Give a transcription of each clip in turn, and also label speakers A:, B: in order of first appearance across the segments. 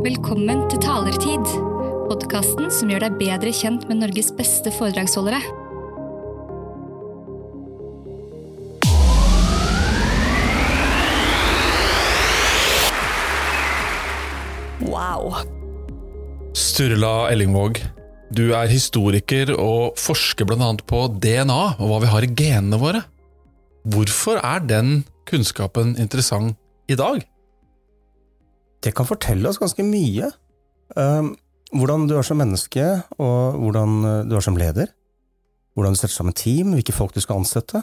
A: Velkommen til Talertid, podkasten som gjør deg bedre kjent med Norges beste foredragsholdere.
B: Wow.
C: Sturla Ellingvåg, du er historiker og forsker bl.a. på DNA og hva vi har i genene våre. Hvorfor er den kunnskapen interessant i dag?
D: Det kan fortelle oss ganske mye. Um, hvordan du er som menneske, og hvordan uh, du er som leder. Hvordan du setter sammen team, hvilke folk du skal ansette.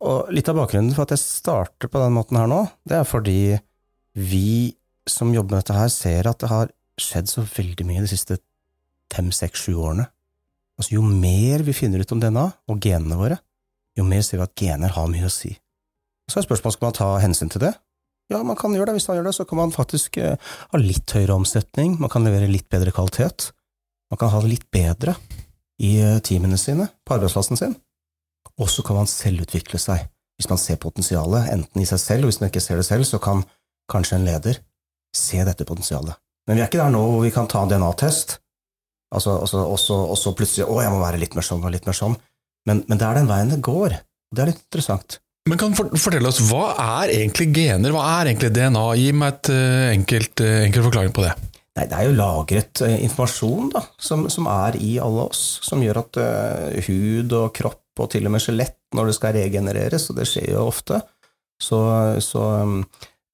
D: Og litt av bakgrunnen for at jeg starter på den måten her nå, det er fordi vi som jobber med dette her, ser at det har skjedd så veldig mye de siste fem, seks, sju årene. Altså, jo mer vi finner ut om DNA og genene våre, jo mer ser vi at gener har mye å si. Så er spørsmålet skal man ta hensyn til det. Ja, man kan gjøre det. Hvis man gjør det, så kan man faktisk eh, ha litt høyere omsetning, man kan levere litt bedre kvalitet. Man kan ha det litt bedre i eh, teamene sine, på arbeidsplassen sin. Og så kan man selvutvikle seg. Hvis man ser potensialet, enten i seg selv, og hvis man ikke ser det selv, så kan kanskje en leder se dette potensialet. Men vi er ikke der nå hvor vi kan ta en DNA-test, altså, altså, og så plutselig å, jeg må være litt mer sånn og litt mer sånn. Men, men det er den veien det går. Det er litt interessant.
C: Men kan for, fortelle oss, Hva er egentlig gener? Hva er egentlig DNA? Gi meg et uh, enkelt, uh, enkel forklaring på det.
D: Nei, Det er jo lagret uh, informasjon da, som, som, er i alle oss, som gjør at hud og kropp og til og med skjelett, når det skal regenereres, og det skjer jo ofte, så, så um,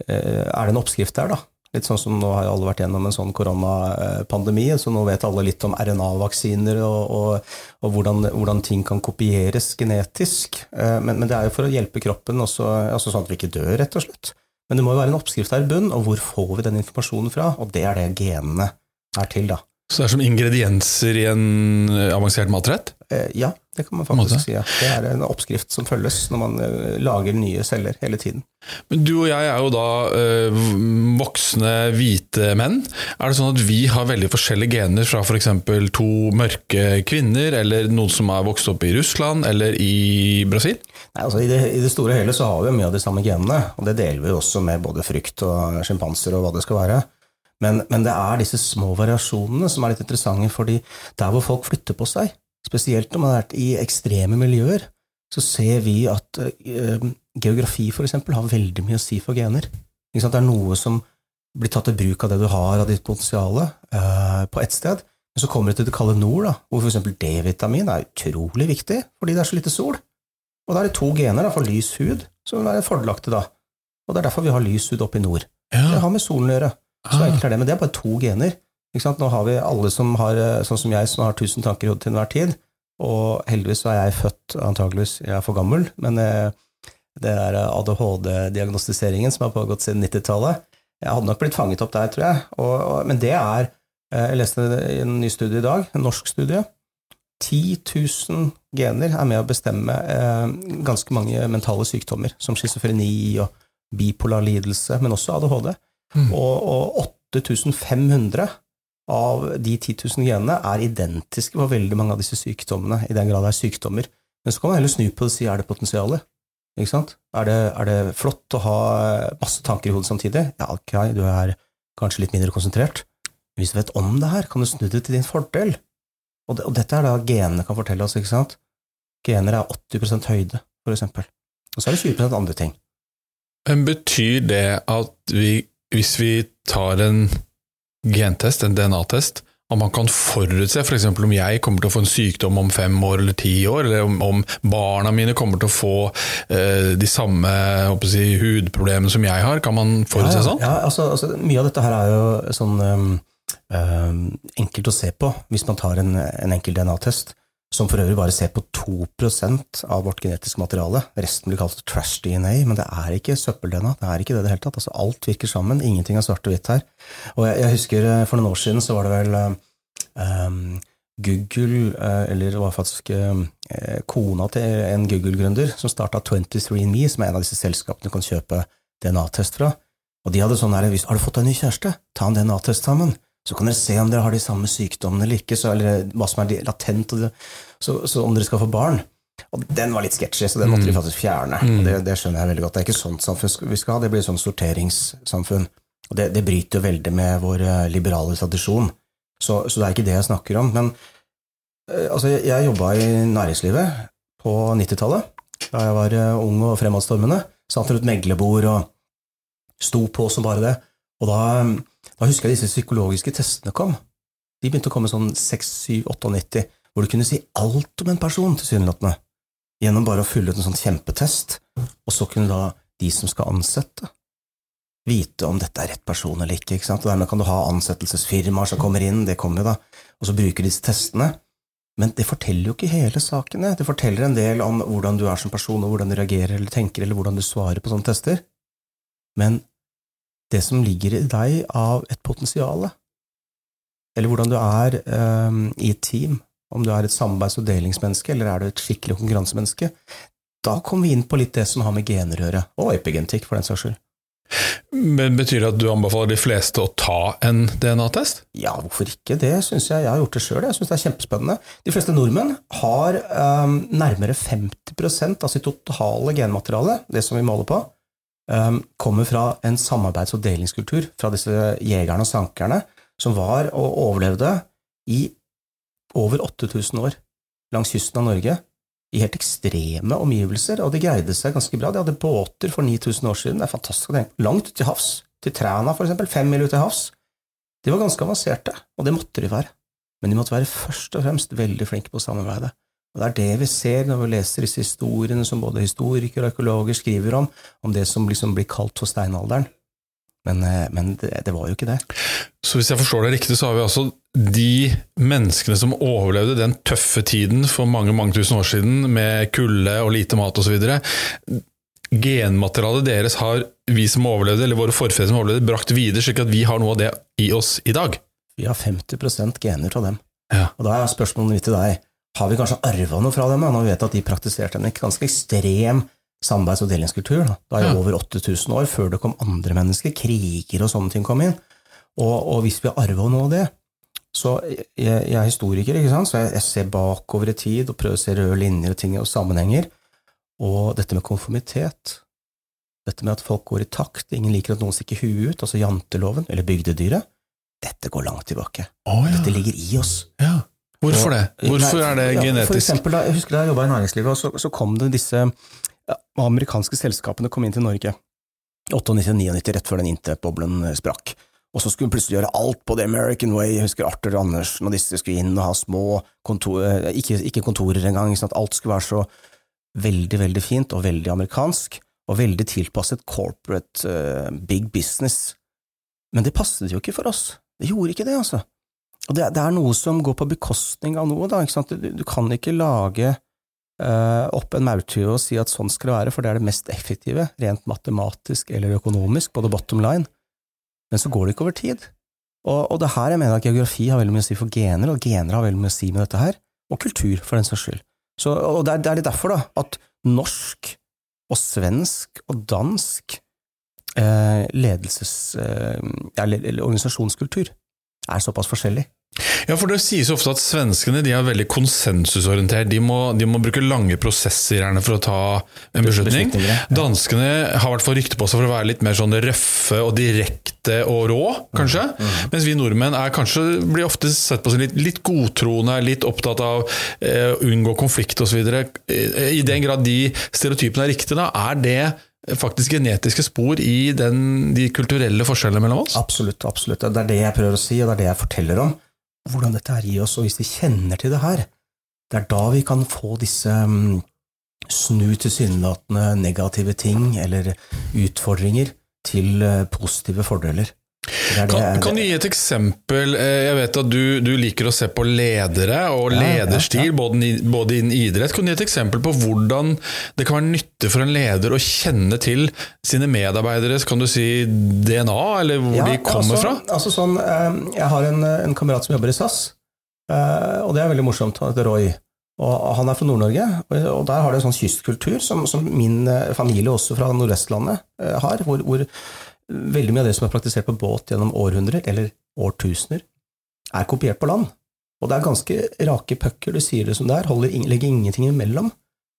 D: er det en oppskrift der, da, Litt sånn som nå har alle vært gjennom en sånn koronapandemi, så nå vet alle litt om RNA-vaksiner og, og, og hvordan, hvordan, ting kan kopieres genetisk. Eh, men, men, det er jo for å hjelpe kroppen, også, altså sånn at vi ikke dør, rett og slett. Men det må jo være en oppskrift her i bunn, og hvor får vi den informasjonen fra? Og det er det genene er til, da.
C: Så det er som ingredienser i en avansert matrett?
D: Eh, ja, det kan man faktisk si. Ja. Det er en oppskrift som følges når man eh, lager nye celler hele tiden.
C: Men Du og jeg er jo da øh, voksne, hvite menn. Er det sånn at vi har veldig forskjellige gener fra f.eks. to mørke kvinner, eller noen som er vokst opp i Russland eller i Brasil?
D: Nei, altså i det, i det store og hele så har vi mye av de samme genene, og det deler vi også med både frykt og sjimpanser og hva det skal være. Men, men, det er disse små variasjonene som er litt interessante, fordi der hvor folk flytter på seg, spesielt når man har vært i ekstreme miljøer, så ser vi at uh, geografi for eksempel har veldig mye å si for gener. Det er noe som blir tatt i bruk av det du har av ditt potensial uh, på ett sted, men så kommer det til det kalde nord, da, hvor for eksempel D-vitamin er utrolig viktig fordi det er så lite sol. Og da er det to gener da, for lys hud som vil være fordelaktig da. Og det er derfor vi har lys hud oppe i nord. Ja. Det har med solen å gjøre. Så enkelt er det. Men det er bare to gener. Nå har vi alle som har, eh, sånn som jeg, som har tusen tanker i hodet til enhver tid. Og heldigvis så er jeg født, antageligvis, jeg er for gammel, men eh, det er ADHD-diagnostiseringen som har pågått siden 90-tallet. Jeg hadde nok blitt fanget opp der, tror jeg. Og, og, men det er eh, Jeg leste i en ny studie i dag, en norsk studie. 10 000 gener er med å bestemme eh, ganske mange mentale sykdommer, som schizofreni og bipolar lidelse, men også ADHD. Mm. Og, og 8500 av de 10 000 genene er identiske for veldig mange av disse sykdommene, i den grad det er sykdommer. Men så kan man heller snu på det og si er det potensialet? Ikke sant? Er det, er det, flott å ha masse tanker i hodet samtidig? Ja, ok, du er kanskje litt mindre konsentrert. Men hvis du vet om det her, kan du snu det til din fordel. Og, det, og dette er da genene kan fortelle oss, ikke sant? Gener er 80% høyde, for eksempel. Og så er det 20% andre ting.
C: Men betyr det at vi hvis vi tar en gentest, en DNA-test, om man kan forutse f.eks. For om jeg kommer til å få en sykdom om fem år eller ti år, eller om, om barna mine kommer til å få eh, de samme si, hudproblemene som jeg har. Kan man forutse
D: ja,
C: sånn?
D: Ja, altså, altså, Mye av dette her er jo sånn um, um, enkelt å se på hvis man tar en, en enkel DNA-test som for øvrig bare ser på 2% av vårt genetiske materiale. Resten blir kalt trash DNA, men det er ikke søppel-DNA. Det er ikke det det hele tatt. Altså, alt virker sammen. Ingenting er svart og hvitt her. Og jeg, jeg, husker eh, for noen år siden så var det vel um, Google, eller det var faktisk kona til en Google-gründer, som starta 23andMe, som er en av disse selskapene du kan kjøpe DNA-test fra. Og de hadde sånn her Har du fått deg ny kjæreste? Ta en DNA-test sammen. Så kan dere se om dere har de samme sykdommene eller ikke, så, eller hva som er latent, så, så, om dere skal få barn. Og den var litt sketchy, så den måtte mm. de faktisk fjerne. Mm. Det, det, skjønner jeg veldig godt. Det er ikke sånt samfunn vi skal ha, det blir sånn sorteringssamfunn. Og det, det bryter jo veldig med vår eh, liberale tradisjon, så, så, det er ikke det jeg snakker om. Men eh, altså, jeg, jeg jobba i næringslivet på 90-tallet, da jeg var eh, ung og fremadstormende. Satt rundt meglebord og sto på som bare det. Og da, da husker jeg disse psykologiske testene kom. De begynte å komme sånn 6, 7, 98, hvor du kunne si alt om en person, tilsynelatende, gjennom bare å fylle ut en sånn kjempetest, og så kunne da de som skal ansette, vite om dette er rett person eller ikke. ikke sant? Og Dermed kan du ha ansettelsesfirmaer som kommer inn, det kommer jo da, og så bruker disse testene. Men det forteller jo ikke hele sakene. Det forteller en del om hvordan du er som person, og hvordan du reagerer eller tenker, eller hvordan du svarer på sånne tester. Men det som ligger i deg av et potensial, eller hvordan du er um, i et team, om du er et samarbeids- og delingsmenneske, eller er du et skikkelig konkurransemenneske, da kommer vi inn på litt det som har med gener å gjøre, og epigenetikk, for den saks skyld.
C: Men Betyr det at du anbefaler de fleste å ta en DNA-test?
D: Ja, hvorfor ikke? Det syns jeg. Jeg har gjort det sjøl. Jeg syns det er kjempespennende. De fleste nordmenn har um, nærmere 50% av sitt totale genmateriale, det som vi måler på, kommer fra en samarbeids- og delingskultur fra disse jegerne og sankerne som var og overlevde i over 8000 år langs kysten av Norge i helt ekstreme omgivelser, og de greide seg ganske bra. De hadde båter for 9000 år siden, det er fantastisk å tenke Langt til havs, til Træna for eksempel, fem mil ut til havs. De var ganske avanserte, og det måtte de være. Men de måtte være først og fremst veldig flinke på å samarbeide. Og det er det vi ser når vi leser disse historiene som både historikere og arkeologer skriver om, om det som liksom blir kalt for steinalderen. Men, eh, men det, det, var jo ikke det.
C: Så hvis jeg forstår det riktig, så har vi altså de menneskene som overlevde den tøffe tiden for mange mange tusen år siden, med kulde og lite mat osv. Genmaterialet deres har vi som overlevde, eller våre forfedre som overlevde, brakt videre, slik at vi har noe av det i oss i dag.
D: Vi har 50% gener av dem.
C: Ja.
D: Og da er spørsmålet mitt til deg, har vi kanskje arva noe fra dem? Når vi vet at de praktiserte en ganske ekstrem samarbeids- og delingskultur. Da, da er det over 8000 år før det kom andre mennesker, kriger og sånne ting kom inn. Og, og hvis vi har arva noe av det så jeg, jeg, er historiker, ikke sant? så jeg, jeg, ser bakover i tid og prøver å se røde linjer og ting og sammenhenger. Og dette med konformitet, dette med at folk går i takt, ingen liker at noen stikker huet ut, altså janteloven, eller bygdedyret, dette går langt tilbake.
C: Oh, ja.
D: Dette ligger i oss.
C: Ja. Hvorfor det? Hvorfor er det genetisk? Ja,
D: for eksempel, jeg husker da jeg jobba i næringslivet, og så, så kom det disse amerikanske selskapene kom inn til Norge 98-99, rett før den internettboblen eh, sprakk. Og så skulle hun plutselig gjøre alt på the American way. Jeg husker Arthur Andersen og disse skulle inn og ha små kontor, eh, ikke, ikke kontorer engang. Sånn at alt skulle være så veldig, veldig fint og veldig amerikansk, og veldig tilpasset corporate uh, big business. Men det passet jo ikke for oss. Det gjorde ikke det, altså. Det, det er noe som går på bekostning av noe, da. Du, du kan ikke lage uh, opp en maurtue og si at sånn skal det være, for det er det mest effektive, rent matematisk eller økonomisk, the bottom line. Men så går det ikke over tid. Og, og det her jeg mener at geografi har veldig mye å si for gener, og gener har veldig mye å si med dette her, og kultur, for den saks skyld. Så, og det er, det er litt derfor da, at norsk og svensk og dansk eh, ledelses... Eh, eller organisasjonskultur er såpass forskjellig.
C: Ja, for Det sies ofte at svenskene de er veldig konsensusorientert. De må, de må bruke lange prosesser gjerne for å ta en beslutning. Danskene har hvert fall rykte på seg for å være litt mer sånn røffe og direkte og rå, kanskje. Mm. Mm. Mens vi nordmenn er kanskje, blir ofte sett på som litt, litt godtroende, litt opptatt av å eh, unngå konflikt osv. I den grad de stereotypene er riktige, da, er det faktisk genetiske spor i den, de kulturelle forskjellene mellom oss?
D: Absolutt. absolutt. Det er det jeg prøver å si, og det er det jeg forteller om hvordan dette er i oss, og hvis vi kjenner til det her, det er da vi kan få disse um, snu tilsynelatende negative ting eller utfordringer til uh, positive fordeler.
C: Det det, kan, kan, du gi et eksempel? Eh, jeg vet at du, du liker å se på ledere og ja, lederstil, ja, ja. Både, både, innen idrett. Kan du gi et eksempel på hvordan det kan være nyttig for en leder å kjenne til sine medarbeidere, kan du si DNA, eller hvor de kommer
D: altså,
C: fra?
D: Altså sånn, eh, jeg har en, en, kamerat som jobber i SAS, eh, og det er veldig morsomt. Han heter Roy. Og Han er fra Nord-Norge, og der har de en sånn kystkultur som, som min familie også fra Nordvestlandet har. hvor, hvor Veldig mye av det som er praktisert på båt gjennom århundrer, eller årtusener, er kopiert på land. Og det er ganske rake pucker, du sier det som det er, holder, legger ingenting imellom.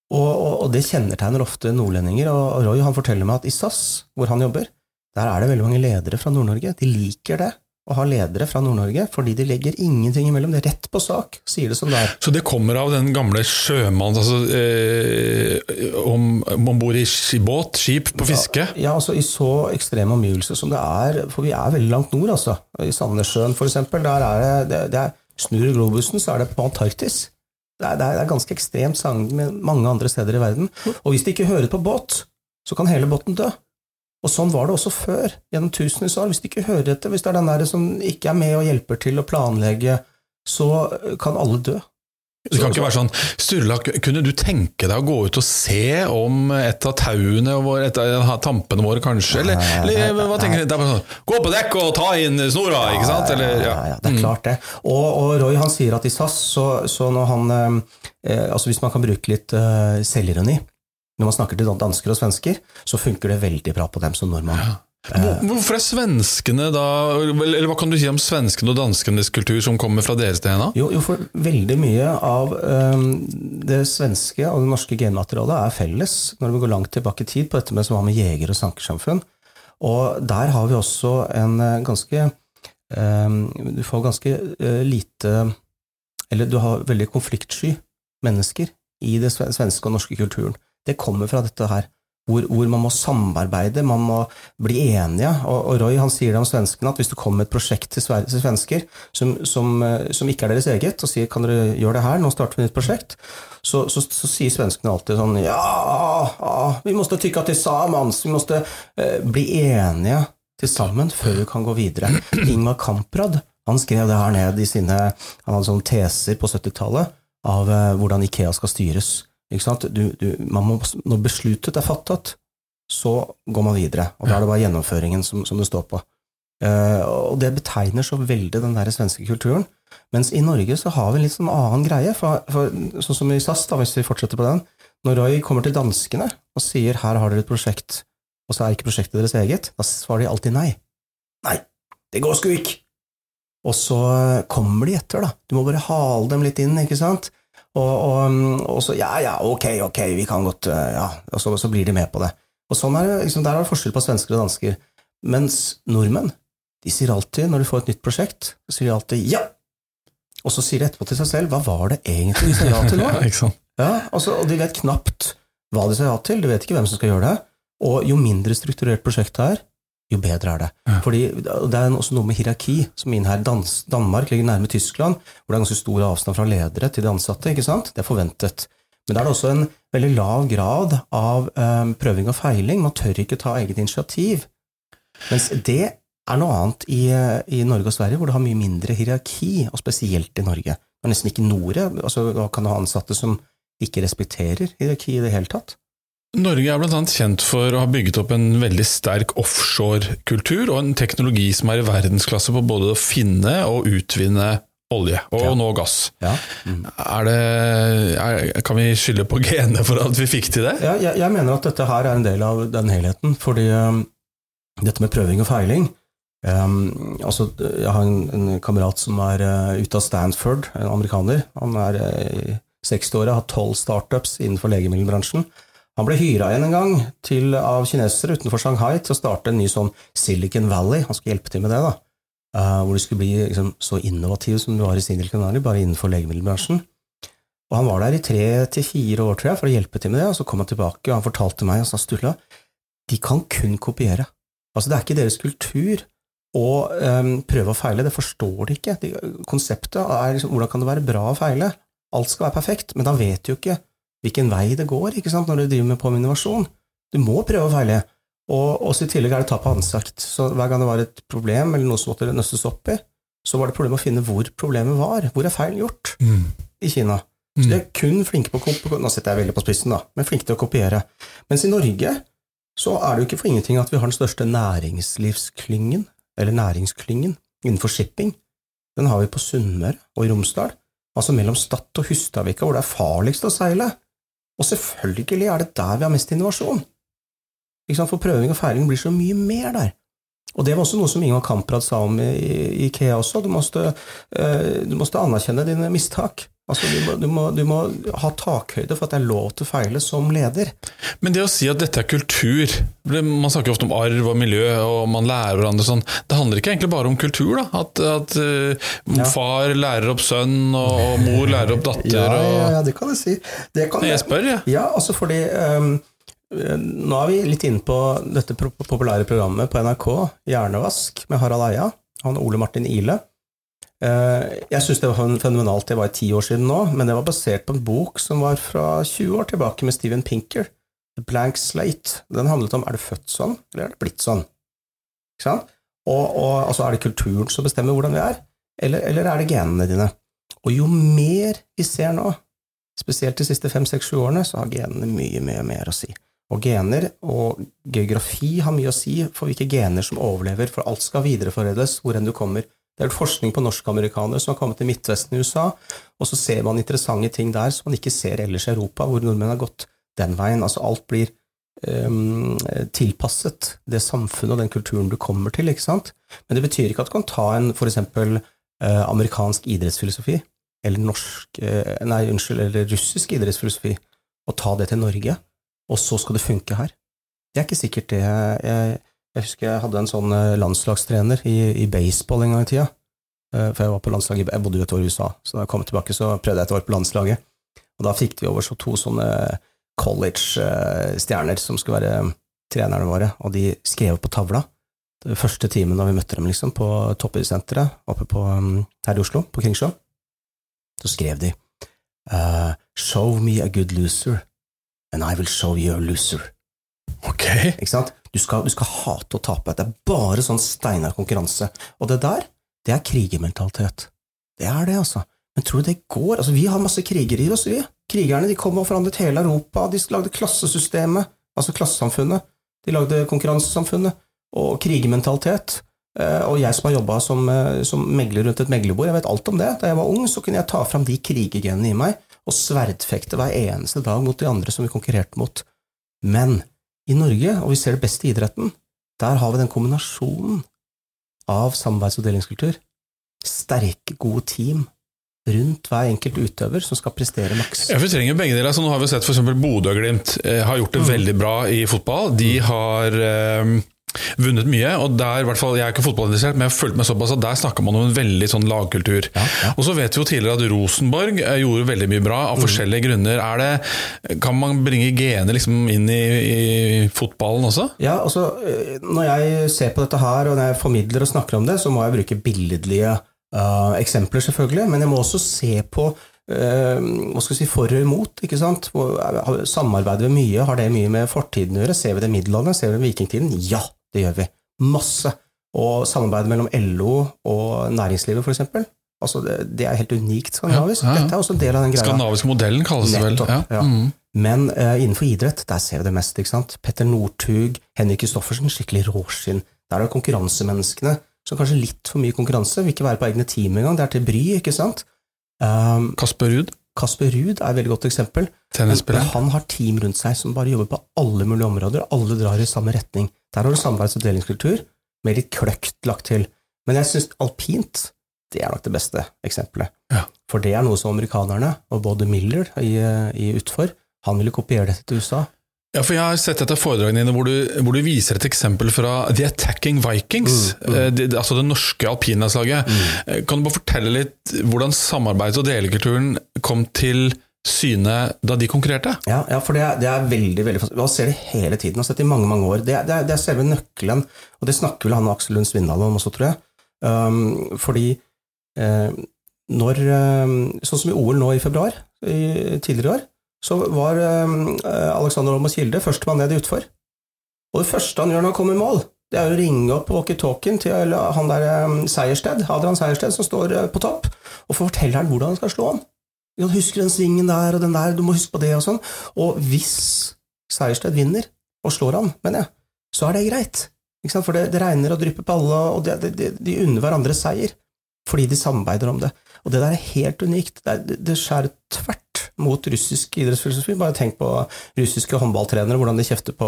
D: Og, og, og, det kjennetegner ofte nordlendinger, og Roy han forteller meg at i SAS, hvor han jobber, der er det veldig mange ledere fra Nord-Norge. De liker det, å ha ledere fra Nord-Norge, fordi de legger ingenting imellom. Det er rett på sak, sier det som det er.
C: Så det kommer av den gamle sjømann altså, eh, om man bor i båt, skip, på fiske?
D: Ja, altså I så ekstreme omgivelser som det er, for vi er veldig langt nord, altså. I Sandnessjøen f.eks., der er det, det, det er, Snur globusen, så er det på Antarktis. Det er, det er ganske ekstremt sammenlignet med mange andre steder i verden. Og hvis de ikke hører på båt, så kan hele båten dø. Og sånn var det også før, gjennom tusenvis av år. Hvis du ikke hører etter, hvis det er den der som ikke er med og hjelper til å planlegge, så kan alle dø.
C: Det kan ikke være sånn Sturla, kunne du tenke deg å gå ut og se om et av tauene våre, et av tampene våre, kanskje? Eller, eller hva tenker du? Sånn Gå på dekk og ta inn snora, ikke sant? Eller,
D: ja, ja, det er klart det. Og, og Roy han sier at i SAS, så, så når han eh, Altså hvis man kan bruke litt eh, selvironi når man snakker til dansker og svensker, så funker det veldig bra på dem som nordmann.
C: Ja. Hvorfor er svenskene da Eller hva kan du si om svenskene og danskenes kultur som kommer fra deres DNA?
D: Jo, jo, for veldig mye av um, det svenske og det norske genmaterialet er felles, når vi går langt tilbake i tid, på dette med som har med jeger- og sankersamfunn. Og der har vi også en øh, ganske um, Du får ganske uh, lite Eller du har veldig konfliktsky mennesker i det svenske og norske kulturen. Det kommer fra dette her. Hvor, hvor man må samarbeide, man må bli enige. Og, og Roy han sier det om svenskene at hvis du kommer et prosjekt til, til svensker som, som, eh, som ikke er deres eget, og sier kan dere gjøre det her, nå starter vi et nytt prosjekt, så, så, så sier svenskene alltid sånn ja, vi måste tycka tillsammans, vi måste eh, bli enige til sammen før vi kan gå videre. Ingmar Kamprad han skrev det her ned i sine Han hadde sånne teser på 70-tallet av eh, hvordan Ikea skal styres. Du, du, må, når besluttet er fattet, så går man videre. Og da er det bare gjennomføringen som, som det står på. Uh, og det betegner så veldig den der svenske kulturen. Mens i Norge så har vi en litt sånn annen greie. For, for, sånn som i SAS, da, hvis vi fortsetter på den. Når Roy kommer til danskene og sier 'her har dere et prosjekt', og så er ikke prosjektet deres eget, da svarer de alltid nei. Nei, det går sgu ikke! Og så kommer de etter, da. Du må bare hale dem litt inn, ikke sant? Og, og, og så ja, ja, ok, ok, vi kan godt eh, Ja, og så, så blir de med på det. Og sånn er det, liksom, Der er det forskjell på svensker og dansker. Mens nordmenn, de sier alltid, når de får et nytt prosjekt, så sier de alltid ja! Og så sier de etterpå til seg selv hva var det egentlig de sa ja til nå?
C: Ja,
D: altså, og de vet knapt hva de sa ja til, de vet ikke hvem som skal gjøre det. Og jo mindre strukturert prosjektet er, jo bedre er det.
C: Ja.
D: Fordi Det er også noe med hierarki som inn her. Dans, Danmark ligger nærme Tyskland, hvor det er ganske stor avstand fra ledere til de ansatte. ikke sant? Det er forventet. Men da er det også en veldig lav grad av um, prøving og feiling. Man tør ikke ta eget initiativ. Mens det er noe annet i, i Norge og Sverige, hvor det har mye mindre hierarki, og spesielt i Norge. Det er nesten ikke noe. Altså, kan du ha ansatte som ikke respekterer hierarki i det hele tatt.
C: Norge er bl.a. kjent for å ha bygget opp en veldig sterk offshore-kultur og en teknologi som er i verdensklasse på både å finne og utvinne olje, og
D: Ja.
C: nå gass.
D: Ja.
C: Er det, er, kan vi skylde på genene for at vi fikk til det?
D: Ja, jeg, jeg mener at dette her er en del av den helheten, fordi um, dette med prøving og feiling um, altså, Jeg har en, en kamerat som er uh, ute av Stanford, en amerikaner. Han er uh, i 60-åra, har tolv startups innenfor legemiddelbransjen. Han ble hyra igjen en gang til, av kinesere utenfor Shanghai til å starte en ny sånn Silicon Valley. Han skulle hjelpe til med det, da. Uh, hvor de skulle bli liksom, så innovative som de var i Silicon Valley, bare innenfor legemiddelbransjen. Og han var der i tre til fire år, tror jeg, for å hjelpe til med det, og så kom han tilbake, og han fortalte meg, og sa Sturla, de kan kun kopiere. Altså, det er ikke deres kultur å um, prøve og feile, det forstår de ikke. De, konseptet er liksom, hvordan kan det være bra å feile? Alt skal være perfekt, men da vet du jo ikke hvilken vei det går, ikke sant, når du driver med på med innovasjon. Du må prøve å feile. Og også i tillegg er det tap av ansikt. Så hver gang det var et problem, eller noe som måtte nøstes opp i, så var det problem å finne hvor problemet var. Hvor er feilen gjort i Kina? Så de er kun flinke på å kopiere, nå sitter jeg veldig på spissen, da, men flinke til å kopiere. Mens i Norge så er det jo ikke for ingenting at vi har den største næringslivsklyngen, eller næringsklyngen, innenfor shipping. Den har vi på Sunnmøre og i Romsdal, altså mellom Stad og Hustadvika, hvor det er farligst å seile. Og selvfølgelig er det der vi har mest innovasjon. For prøving og feiling blir så mye mer der. Og det var også noe som Ingvar Kamprad sa om i, i IKEA også. Du måtte, eh, du måtte anerkjenne dine mistak. Altså, du, må, du, må, du må ha takhøyde for at det er lov til å feile som leder.
C: Men det å si at dette er kultur Man snakker ofte om arv og miljø, og man lærer hverandre sånn. Det handler ikke egentlig bare om kultur? da? At, at uh,
D: Ja.
C: far lærer opp sønn, og, mor lærer opp datter?
D: Ja, ja, ja, det kan jeg si. Det kan
C: Jeg spør, jeg.
D: Ja, altså fordi eh, Nå er vi litt inne på dette populære programmet på NRK, Hjernevask, med Harald Eia. Han og Ole Martin Ile. Eh, jeg syns det var fenomenalt, det var ti år siden nå, men det var basert på en bok som var fra 20 år tilbake, med Steven Pinker. The Blank Slate. Den handlet om er du født sånn, eller er det blitt sånn? Ikke sant? Og, og altså, er det kulturen som bestemmer hvordan vi er, eller, eller er det genene dine? Og jo mer vi ser nå, spesielt de siste fem, seks, sju årene, så har genene mye, mye mer å si. Og gener og geografi har mye å si for hvilke gener som overlever, for alt skal videreforedles hvor enn du kommer. Det er forskning på norskamerikanere som har kommet til Midtvesten i USA, og så ser man interessante ting der som man ikke ser ellers i Europa, hvor nordmenn har gått den veien. Altså alt blir um, tilpasset det samfunnet og den kulturen du kommer til, ikke sant? Men det betyr ikke at du kan ta en for eksempel eh, amerikansk idrettsfilosofi, eller norsk, uh, nei, unnskyld, eller russisk idrettsfilosofi, og ta det til Norge, og så skal det funke her. Det er ikke sikkert det. Jeg, jeg husker jeg hadde en sånn eh, landslagstrener i, i baseball en gang i tida. Eh, For jeg var på landslaget, jeg bodde jo et år i USA, så da jeg kom tilbake, så prøvde jeg et år på landslaget. Og da fikk vi over så to sånne college-stjerner som skulle være trenerne våre, og de skrev på tavla. Det første timen da vi møtte dem liksom, på toppidrettssenteret oppe på, um, her i Oslo, på Kringsjå, så skrev de uh, Show me a good loser, and I will show you a loser.
C: Ok.
D: Ikke sant? Du skal, du skal hate å tape. Det er bare sånn steinar konkurranse. Og det der, det er krigermentalitet. Det er det, altså. Men tror du det går? Altså, vi har masse krigere i oss, vi. Krigerne de kom og forandret hele Europa. De lagde klassesystemet, altså klassesamfunnet. De lagde konkurransesamfunnet og krigermentalitet. Eh, Og jeg som har jobba som, eh, som megler rundt et meglerbord, jeg vet alt om det. Da jeg var ung, så kunne jeg ta fram de krigergenene i meg og sverdfekte hver eneste dag mot de andre som vi konkurrerte mot. Men i Norge, og vi ser det beste i idretten, der har vi den kombinasjonen av samarbeids- og delingskultur. Sterke, gode team rundt hver enkelt utøver som skal prestere maks.
C: Ja, vi trenger begge deler. så nå har vi sett f.eks. Bodø og Glimt eh, har gjort det
D: Mm.
C: veldig bra i fotball. De har eh, vunnet mye, og der, i hvert fall, jeg er ikke fotballinteressert, men jeg har fulgt med såpass at der snakker man om en veldig sånn lagkultur.
D: Ja, ja.
C: Og så vet vi jo tidligere at Rosenborg eh, gjorde veldig mye bra,
D: Mm.
C: av forskjellige grunner. Er det, kan man bringe gener liksom inn i, i fotballen også?
D: Ja, altså, eh, når jeg ser på dette her, og når jeg formidler og snakker om det, så må jeg bruke billedlige uh, eksempler, selvfølgelig, men jeg må også se på hva skal vi si, for og imot. ikke sant? Samarbeider vi mye? Har det mye med fortiden å gjøre? Ser vi det i middelalderen? Ser vi det i vikingtiden? Ja, det gjør vi. Masse. Og samarbeidet mellom LO og næringslivet, eksempel. Altså, det, det er helt unikt skandinavisk.
C: Ja, ja.
D: Dette er også en del av den greia.
C: Skandinaviske modellen kalles det vel?
D: Ja.
C: Mm.
D: Men uh, innenfor idrett, der ser vi det mest. ikke sant? Petter Northug, Henrik Kristoffersen, skikkelig råskinn. Der er det konkurransemenneskene som kanskje litt for mye konkurranse, vil ikke være på egne team engang. Det er til bry, ikke sant? Um,
C: Kasper Ruud,
D: Kasper Ruud er et veldig godt eksempel. Men, men han har team rundt seg som bare jobber på alle mulige områder. Alle drar i samme retning. Der har du samarbeids- og delingskultur, med litt kløkt lagt til. Men jeg syns alpint det er nok det beste eksempelet.
C: Ja.
D: For det er noe som amerikanerne, og både Miller i, i utfor, han ville kopiere dette til USA.
C: Ja, for Jeg har sett etter foredragene dine hvor du, hvor du viser et eksempel fra The Attacking Vikings.
D: Mm, mm.
C: eh, det, altså det norske alpinlandslaget. Mm. Kan du bare fortelle litt hvordan samarbeids- og delekulturen kom til syne da de konkurrerte?
D: Ja, ja for det er, det er veldig veldig fascinerende. Man ser det hele tiden, Har sett det i mange mange år. Det, det, er, det er selve nøkkelen, og det snakker vel han og Aksel Lund Svindal om også, tror jeg. Um, fordi eh, når um, Sånn som i OL nå i februar, i, tidligere i år, så var um, Alexander Holmås Kilde førstemann ned utfor. Og det første han gjør når han kommer i mål, det er å ringe opp walkietalkien til han der eh, Seiersted, Adrian Seiersted, som står eh, på topp, og forteller han hvordan han skal slå han. Ja, Husker den svingen der og den der, du må huske på det og sånn. Og hvis Seierstedt vinner, og slår han, mener jeg, så er det greit. For det, det regner og drypper på alle, og det, det, de unner hverandre seier. Fordi de samarbeider om det. Og det der er helt unikt. Det, er, det- skjærer tvert mot russisk idrettsfilosofi. Bare tenk på russiske håndballtrenere, hvordan de kjefter på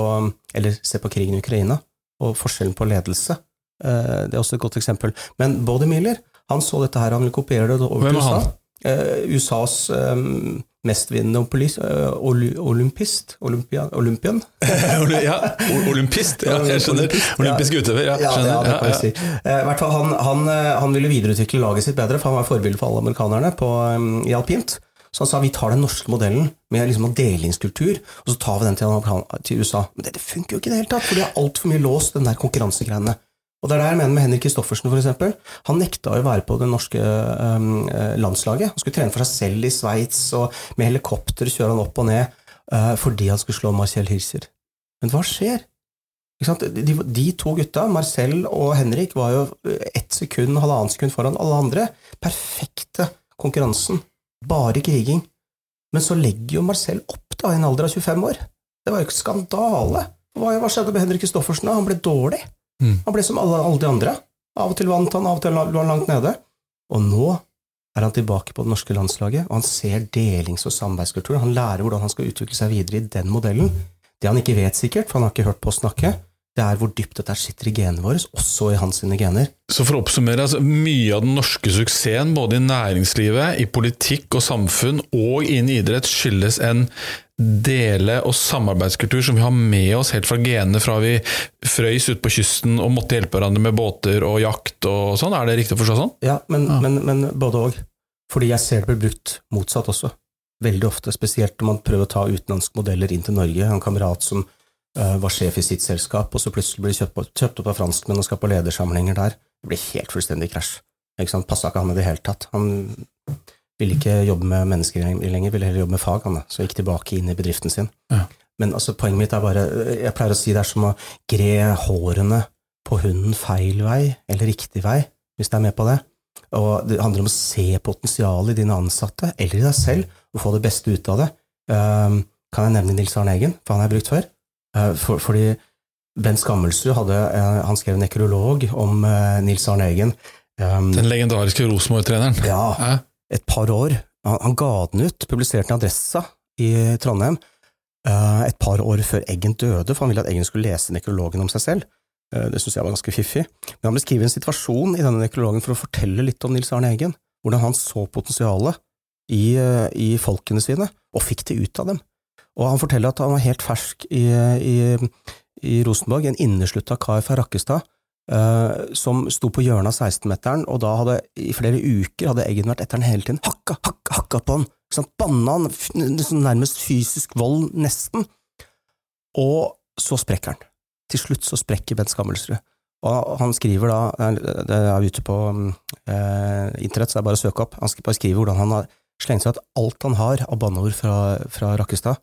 D: Eller se på krigen i Ukraina, og forskjellen på ledelse. Eh, Det er også et godt eksempel. Men Body Miller, han så dette her, han ville kopiere det over til USA. Eh, USAs eh, mestvinnende eh, olympist Olympia, Olympian?
C: ja, olympist. Ja, jeg skjønner. Olympisk utøver. Ja,
D: Ja, ja, det kan
C: Ja,
D: jeg si. I hvert fall han, han, han ville videreutvikle laget sitt bedre, for han var forbilde for alle amerikanerne på, i alpint. Så han sa vi tar den norske modellen med liksom en delingskultur, og så tar vi den til, til USA. Men det, det funker jo ikke i det hele tatt, for de har altfor mye låst den der konkurransegreiene. Og det er det jeg mener med Henrik Kristoffersen, eksempel. Han nekta å være på det norske um, eh, landslaget. Han skulle trene for seg selv i Sveits, og med helikopter kjører han opp og ned, eh, fordi han skulle slå Marcel Hilser. Men hva skjer? De, de to gutta, Marcel og Henrik, var jo ett sekund, halvannet sekund foran alle andre. Perfekte konkurransen. Bare kriging. Men så legger jo Marcel opp da, i en alder av 25 år. Det var jo ikke skandale. Hva, hva skjedde med Henrik Kristoffersen? da? Han ble dårlig.
C: Mm.
D: Han ble som alle, alle de andre. Av og til vant han, av og til lå han langt nede. Og nå er han tilbake på det norske landslaget, og han ser delings- og samarbeidskultur. Han lærer hvordan han skal utvikle seg videre i den modellen. Det han ikke vet sikkert, for han har ikke hørt på å snakke, det er hvor dypt dette sitter i genene våre, også i hans sine gener.
C: Så for å oppsummere, altså, mye av den norske suksessen, både i næringslivet, i politikk og samfunn og innen idrett, skyldes en dele- og samarbeidskultur som vi har med oss helt fra genene fra vi frøys ute på kysten og måtte hjelpe hverandre med båter og jakt og sånn. Er det riktig å forstå sånn?
D: Ja, men, men, men både òg. Fordi jeg ser det blir brukt motsatt også. Veldig ofte, spesielt når man prøver å ta utenlandske modeller inn til Norge. En kamerat som uh, var sjef i sitt selskap, og så plutselig blir kjøpt, opp- kjøpt opp av franskmenn og skal på ledersamlinger der. Det blir helt fullstendig krasj. Ikke sant? Passa ikke han i det hele tatt. Han ville ikke jobbe med mennesker lenger, ville heller jobbe med fag, han. Så gikk tilbake inn i bedriften sin.
C: Ja.
D: Men altså, poenget mitt er bare Jeg pleier å si det er som å gre hårene på hunden feil vei, eller riktig vei, hvis det er med på det. Og det handler om å se potensialet i dine ansatte, eller i deg selv, og få det beste ut av det. Um, kan jeg nevne Nils Arne Eggen, for han har jeg brukt før? Uh, for, fordi Bent Skammelsrud hadde, uh, han skrev en nekrolog om uh, Nils Arne Eggen. Um,
C: Den legendariske Rosenborg-treneren.
D: Ja. Et par år. Han, ga den ut, publiserte den i Adressa i Trondheim, eh, et par år før Eggen døde, for han ville at Eggen skulle lese nekrologen om seg selv. Eh, det syntes jeg var ganske fiffig. Men han beskriver en situasjon i denne nekrologen for å fortelle litt om Nils Arne Eggen, hvordan han så potensialet i, eh, i folkene sine, og fikk det ut av dem. Og han forteller at han var helt fersk i, i, i Rosenborg, en inneslutta kar fra Rakkestad, som sto på hjørnet av 16-meteren, og da hadde i flere uker hadde Eggen vært etter han hele tiden, hakka, hakka, hakka på han, Sånn, banna han, nærmest fysisk vold, nesten. Og så sprekker han. Til slutt så sprekker Bent Skammelsrud. Og han skriver da, det er ute på eh, internett, så det er bare å søke opp, han skriver hvordan han har slengt seg ut alt han har av banneord fra, fra Rakkestad,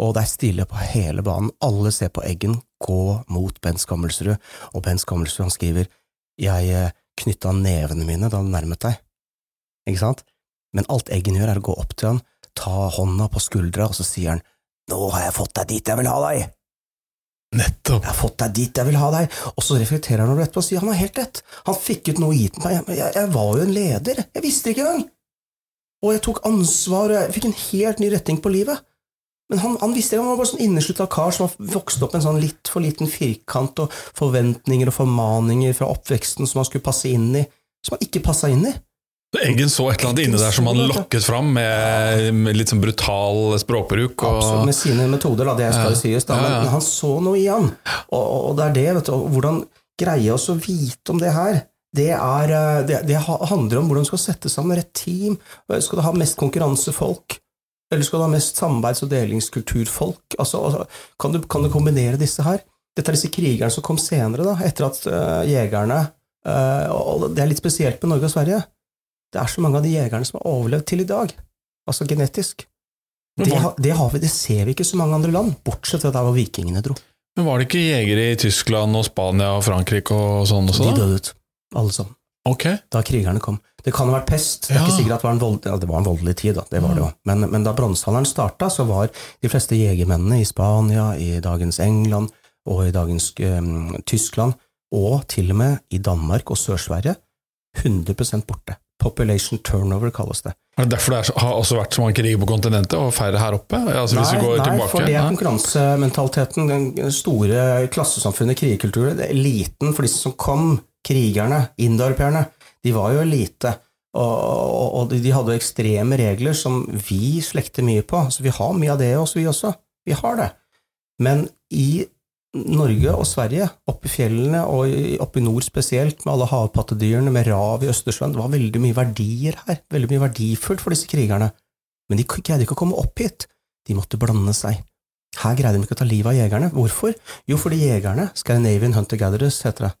D: og det er stille på hele banen. Alle ser på Eggen. Gå mot Bent Skammelsrud, og Bent Skammelsrud han skriver jeg eh, knytta nevene mine da han nærmet deg, ikke sant? Men alt Eggen gjør er å gå opp til han, ta hånda på skuldra, og så sier han nå har jeg fått deg dit jeg vil ha deg,
C: Nettopp.
D: jeg har fått deg dit jeg vil ha deg, og så reflekterer han over etterpå og sier han har helt rett, han fikk ut noe gitt meg, jeg, jeg, jeg var jo en leder, jeg visste ikke engang, og jeg tok ansvar, og jeg fikk en helt ny retning på livet. Men han, han visste han var bare sånn inneslutta kar som har vokst opp med en sånn litt for liten firkant og forventninger og formaninger fra oppveksten som han skulle passe inn i, som han ikke passa inn i.
C: Eggen så et eller annet inne der som han lokket fram med, med litt sånn brutal språkbruk.
D: Absolutt, med sine metoder, da, det skal jo sies, da,
C: Ja, ja.
D: Men, men han så noe i han, og, og, og det er det, vet du, og hvordan greie oss å vite om det her, det, er, eh, det, det handler om hvordan du skal sette sammen et team, skal du ha mest konkurransefolk, eller skal du ha mest samarbeids- og delingskulturfolk, altså, altså kan, du, kan du kombinere disse her? Dette er disse krigerne som kom senere, da, etter at uh, jegerne, uh, og det er litt spesielt med Norge og Sverige, det er så mange av de jegerne som har overlevd til i dag, altså genetisk. Det, det, har vi, det ser vi ikke i så mange andre land, bortsett fra der hvor vikingene dro.
C: men var det ikke jegere i Tyskland og Spania og Frankrike og sånn også?
D: De døde ut, alle sammen,
C: Ok.
D: da krigerne kom. Det kan ha vært pest, det er
C: Ja.
D: ikke sikkert at det var en, vold, ja, det var en voldelig tid, da, det var det jo. Men, men da bronsealderen starta, så var de fleste jegermennene i Spania, i dagens England og i dagens um, Tyskland, og til og med i Danmark og Sør-Sverige, 100% borte. Population turnover kalles det.
C: Er det derfor det er, har også vært så mange kriger på kontinentet, og færre her oppe? Altså, hvis vi går
D: nei,
C: tilbake?
D: for det er konkurransementaliteten, den store klassesamfunnet, krigerkulturen, er eliten for disse som kom, krigerne, indoeuropeerne, de var jo elite. Og, og, de hadde ekstreme regler som vi slekter mye på. Så vi har mye av det også, vi også. Vi har det. Men i Norge og Sverige, oppe i fjellene og oppe i nord spesielt, med alle havpattedyrene, med rav i Østersjøen, det var veldig mye verdier her, veldig mye verdifullt for disse krigerne. Men de greide ikke å komme opp hit, de måtte blande seg. Her greide de ikke å ta livet av jegerne. Hvorfor? Jo, fordi jegerne, Scandinavian Hunter-Gatherers heter det,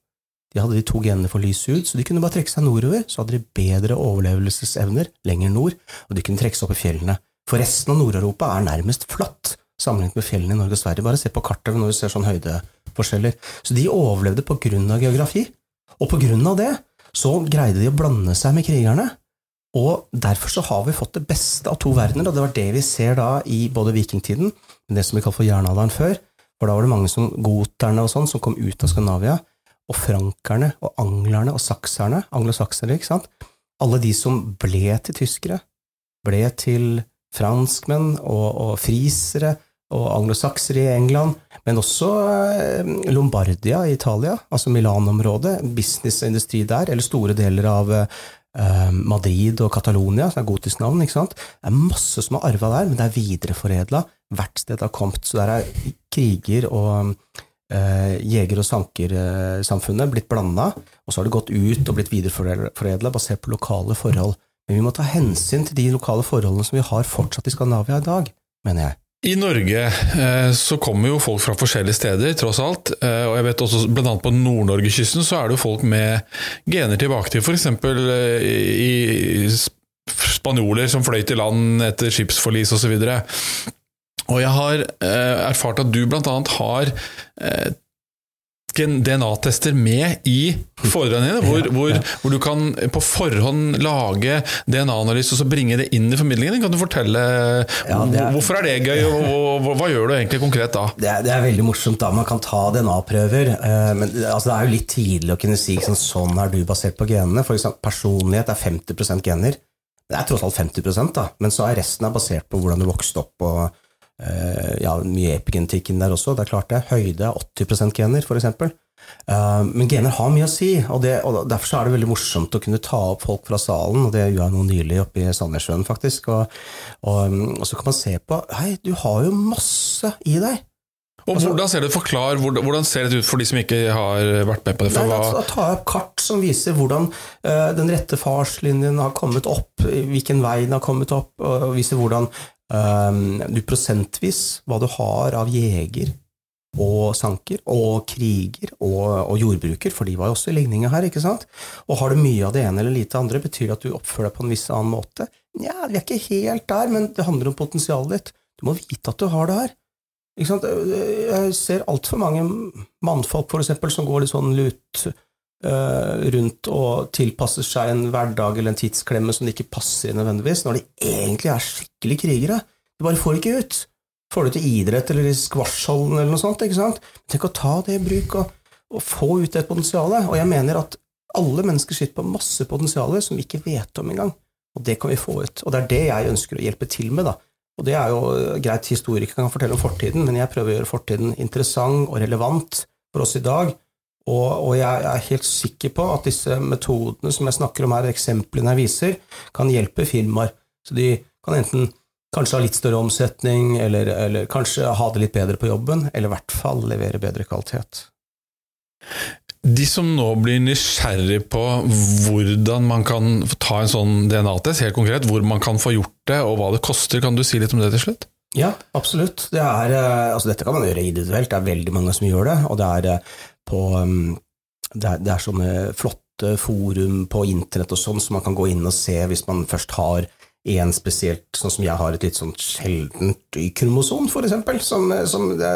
D: de hadde de to genene for lys hud, så de kunne bare trekke seg nordover, så hadde de bedre overlevelsesevner lenger nord, og de kunne trekke seg opp i fjellene. For resten av Nord-Europa er nærmest flatt sammenlignet med fjellene i Norge og Sverige. Bare se på kartet når du ser sånn høydeforskjeller. Så de overlevde på grunn av geografi, og på grunn av det så greide de å blande seg med krigerne. Og derfor så har vi fått det beste av to verdener, og det var det vi ser da i både vikingtiden, det som vi kaller for jernalderen før, for da var det mange som goterne og sånn som kom ut av Skandinavia, og frankerne og anglerne og sakserne, anglosaksere, ikke sant, alle de som ble til tyskere, ble til franskmenn og, og frisere og anglosaksere i England, men også eh, Lombardia i Italia, altså Milan-området, business og industri der, eller store deler av eh, Madrid og Catalonia, som er gotisk navn. ikke sant? Det er masse som er arva der, men det er videreforedla hvert sted det har kommet. Så der er kriger og jeger- og sankersamfunnet blitt blanda, og så har det gått ut og blitt videreforedla basert på lokale forhold. Men vi må ta hensyn til de lokale forholdene som vi har fortsatt i Skandinavia i dag, mener jeg.
C: I Norge eh, så kommer jo folk fra forskjellige steder, tross alt. Eh, og jeg vet også bl.a. på Nord-Norgekysten så er det jo folk med gener tilbake til f.eks. Eh, i spanjoler som fløy til land etter skipsforlis osv. Og jeg har erfart at du bl.a. har DNA-tester med i foredragene dine, hvor, hvor, hvor, du kan på forhånd lage DNA-analyse og så bringe det inn i formidlingen. Kan du fortelle ja, er, Hvorfor er det gøy, og, og, og, hva gjør du egentlig konkret da?
D: Det er, det er veldig morsomt da, man kan ta DNA-prøver, eh, men altså, det er jo litt tidlig å kunne si sånn, sånn er du basert på genene. For eksempel, personlighet er 50% gener. Det er tross alt 50 da, men så er resten er basert på hvordan du vokste opp. og Eh, ja, mye epigenetikken der også. Det er klart det. Høyde er 80% gener, f.eks. Uh, men gener har mye å si, og, det, og, derfor er det veldig morsomt å kunne ta opp folk fra salen. og Det gjør jeg nå nylig oppe i Sandnessjøen, faktisk. Og, og, og, så kan man se på Hei, du har jo masse i deg.
C: Og altså, hvordan ser det Forklar, hvordan ser det ut for de som ikke har vært med på det?
D: Nei, da, tar jeg opp kart som viser hvordan uh, den rette farslinjen har kommet opp, hvilken vei den har kommet opp, og viser hvordan Um, du prosentvis hva du har av jeger og sanker og kriger og, og, jordbruker, for de var jo også i ligninga her, ikke sant? Og har du mye av det ene eller lite av andre, betyr det at du oppfører deg på en viss annen måte? Nja, vi er ikke helt der, men det handler om potensialet ditt. Du må vite at du har det her. Ikke sant? Jeg ser altfor mange mannfolk, for eksempel, som går litt sånn lut rundt og tilpasser seg en hverdag eller en tidsklemme som de ikke passer i nødvendigvis, når de egentlig er skikkelig krigere. De bare får ikke ut. Får du til idrett eller i squashhallen eller noe sånt, ikke sant? Tenk å ta det i bruk og, og få ut det potensialet. Og jeg mener at alle mennesker sitter på masse potensial som vi ikke vet om engang. Og det kan vi få ut. Og det er det jeg ønsker å hjelpe til med, da. Og det er jo greit, historikere kan fortelle om fortiden, men jeg prøver å gjøre fortiden interessant og relevant for oss i dag. Og, og, jeg er helt sikker på at disse metodene som jeg snakker om her, eksemplene jeg viser, kan hjelpe firmaer. Så de kan enten kanskje ha litt større omsetning, eller, eller kanskje ha det litt bedre på jobben, eller i hvert fall levere bedre kvalitet.
C: De som nå blir nysgjerrig på hvordan man kan ta en sånn DNA-test, helt konkret, hvor man kan få gjort det, og hva det koster, kan du si litt om det til slutt?
D: Ja, absolutt. Det er, eh, altså dette kan man gjøre individuelt, det er veldig mange som gjør det. Og det er eh, på um, det er, det er, sånne flotte forum på internett og sånn som man kan gå inn og se hvis man først har en spesielt, sånn som jeg har et litt sånn sjeldent Y-kromosom, for eksempel, som, som det,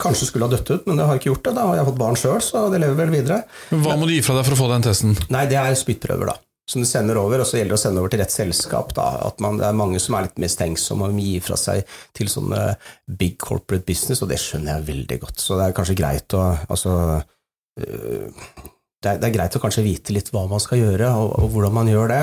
D: kanskje skulle ha dødd ut, men det har ikke gjort det. Da har jeg fått barn sjøl, så det lever vel videre.
C: Hva må du gi fra deg for å få den testen?
D: Nei, Det er spyttprøver, da. Som du sender over, og så gjelder det å sende over til rett selskap. da, at man, Det er mange som er litt mistenksomme og gir fra seg til sånne big corporate business, og det skjønner jeg veldig godt. Så det er kanskje greit å altså, øh, det er, det er, greit å kanskje vite litt hva man skal gjøre, og, og hvordan man gjør det.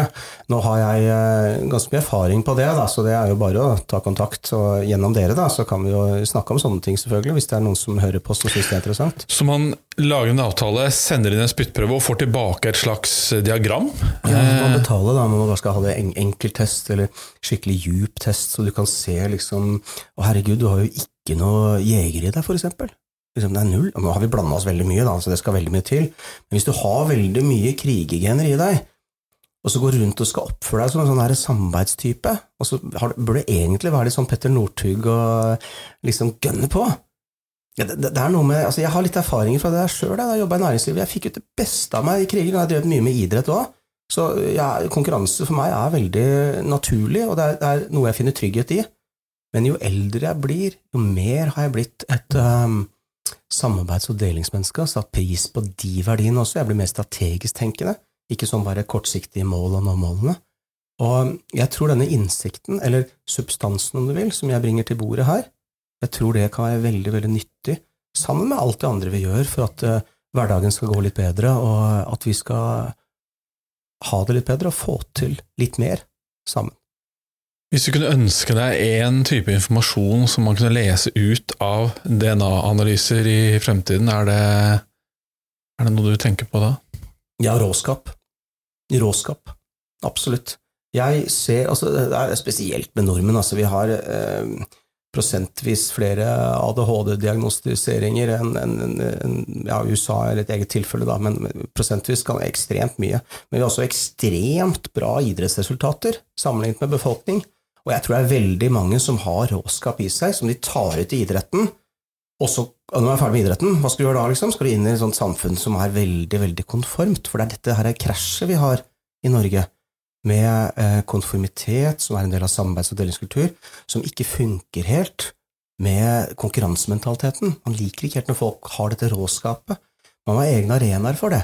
D: Nå har jeg eh, ganske mye erfaring på det, da, så det er jo bare å ta kontakt. Og gjennom dere da, så kan vi jo snakke om sånne ting, selvfølgelig, hvis det er noen som hører på som syns det er interessant.
C: Så man lager en avtale, sender inn en spyttprøve og får tilbake et slags diagram?
D: Ja, man betaler da, man skal ha det en enkelttest eller skikkelig djup test, så du kan se liksom Å herregud, du har jo ikke noe jeger i deg, eksempel liksom, det er null. Nå har vi blanda oss veldig mye, da, så det skal veldig mye til. Men hvis du har veldig mye krigergener i deg, og så går rundt og skal oppføre deg som en sånn her samarbeidstype, og så har, burde det egentlig være litt sånn Petter Northug og liksom gønne på. Ja, det, det, er noe med, altså Jeg har litt erfaringer fra det der sjøl. Da jeg jobba i næringslivet. Jeg fikk ut det beste av meg i krigen. Jeg har drevet mye med idrett òg. Så ja, konkurranse for meg er veldig naturlig, og det er, det er, noe jeg finner trygghet i. Men jo eldre jeg blir, jo mer har jeg blitt et um, samarbeids- og delingsmenneske, satt pris på de verdiene også. Jeg blir mer strategisk tenkende, ikke sånn bare kortsiktige mål og nå målene. Og jeg tror denne innsikten, eller substansen om du vil, som jeg bringer til bordet her, jeg tror det kan være veldig, veldig nyttig, sammen med alt det andre vi gjør for at uh, hverdagen skal gå litt bedre, og at vi skal ha det litt bedre og få til litt mer sammen.
C: Hvis du kunne ønske deg én type informasjon som man kunne lese ut av DNA-analyser i fremtiden, er det, er det, noe du tenker på da?
D: Ja, råskap. Råskap. Absolutt. Jeg ser altså Det er spesielt med nordmenn. Altså, vi har eh, prosentvis flere ADHD-diagnostiseringer enn en, en, ja, USA er et eget tilfelle, da, men prosentvis kan ekstremt mye. Men vi har også ekstremt bra idrettsresultater sammenlignet med befolkning. Og jeg tror det er veldig mange som har råskap i seg, som de tar ut i idretten. Og så, når man er ferdig med idretten, hva skal du gjøre da? liksom? Skal du inn i et sånt samfunn som er veldig veldig konformt? For det er dette her er krasjet vi har i Norge, med eh, konformitet, som er en del av samarbeids- og delingskultur, som ikke funker helt med konkurransementaliteten. Man liker ikke helt når folk har dette råskapet. Man har egne arenaer for det,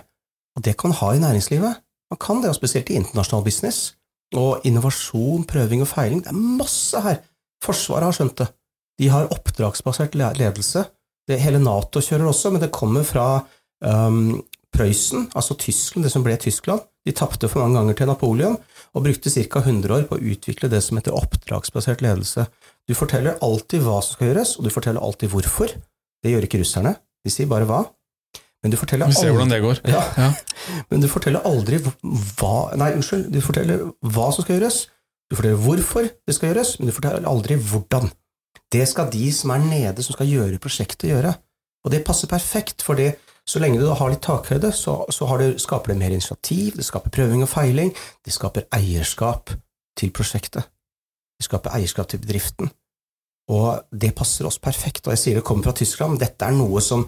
D: og det kan man ha i næringslivet. Man kan det, og spesielt i internasjonal business. Og innovasjon, prøving og feiling, det er masse her. Forsvaret har skjønt det. De har oppdragsbasert ledelse. Det hele Nato kjører også, men det kommer fra um, Prøysen, altså Tyskland, det som ble Tyskland. De tapte for mange ganger til Napoleon, og brukte ca. 100 år på å utvikle det som heter oppdragsbasert ledelse. Du forteller alltid hva som skal gjøres, og du forteller alltid hvorfor. Det gjør ikke russerne. De sier bare hva. Men du forteller
C: Vi ser hvordan det går.
D: Ja. Ja. Men du forteller aldri hva Nei, unnskyld. Du forteller hva som skal gjøres. Du forteller hvorfor det skal gjøres, men du forteller aldri hvordan. Det skal de som er nede, som skal gjøre prosjektet, gjøre. Og det passer perfekt, for så lenge du har litt takhøyde, så, så du, skaper det mer initiativ, det skaper prøving og feiling, det skaper eierskap til prosjektet. Det skaper eierskap til bedriften. Og det passer oss perfekt. Og jeg sier det kommer fra Tyskland, dette er noe som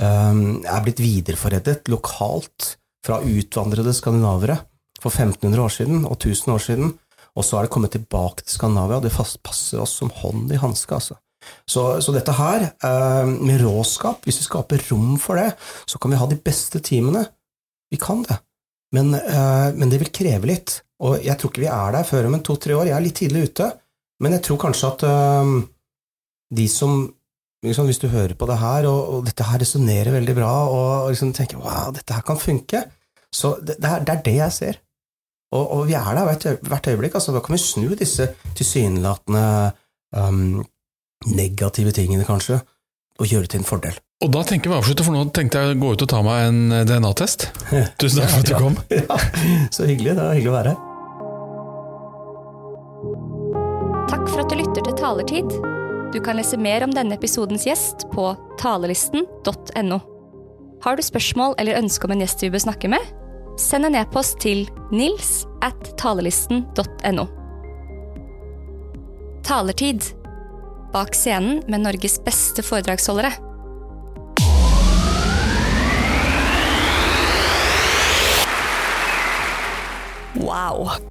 D: er blitt videreforedlet lokalt fra utvandrede skandinavere for 1500 år siden og 1000 år siden, og så er det kommet tilbake til Skandinavia, og det passer oss som hånd i hanske. Altså. Så, så, dette her, ehm, med råskap, hvis vi skaper rom for det, så kan vi ha de beste teamene. Vi kan det, men, eh, men det vil kreve litt. Og jeg tror ikke vi er der før om to-tre år. Jeg er litt tidlig ute, men jeg tror kanskje at ehm, de som liksom, hvis du hører på det her, og, og dette her resonnerer veldig bra, og liksom tenker wow, dette her kan funke, så det, det, er, det er, det jeg ser. Og, og vi er der hvert, hvert øyeblikk. altså Da kan vi snu disse tilsynelatende um, negative tingene, kanskje, og gjøre det til en fordel.
C: Og da tenker vi avslutte, for nå tenkte jeg å gå ut og ta meg en eh, DNA-test. Tusen takk for at du kom.
D: Ja, så hyggelig. Det var hyggelig å være her.
A: Takk for at du lytter til Talertid. Du kan lese mer om denne episodens gjest på talelisten.no. Har du spørsmål eller ønske om en gjest vi bør snakke med? Send en e-post til nils at talelisten.no. Talertid. Bak scenen med Norges beste foredragsholdere.
B: Wow.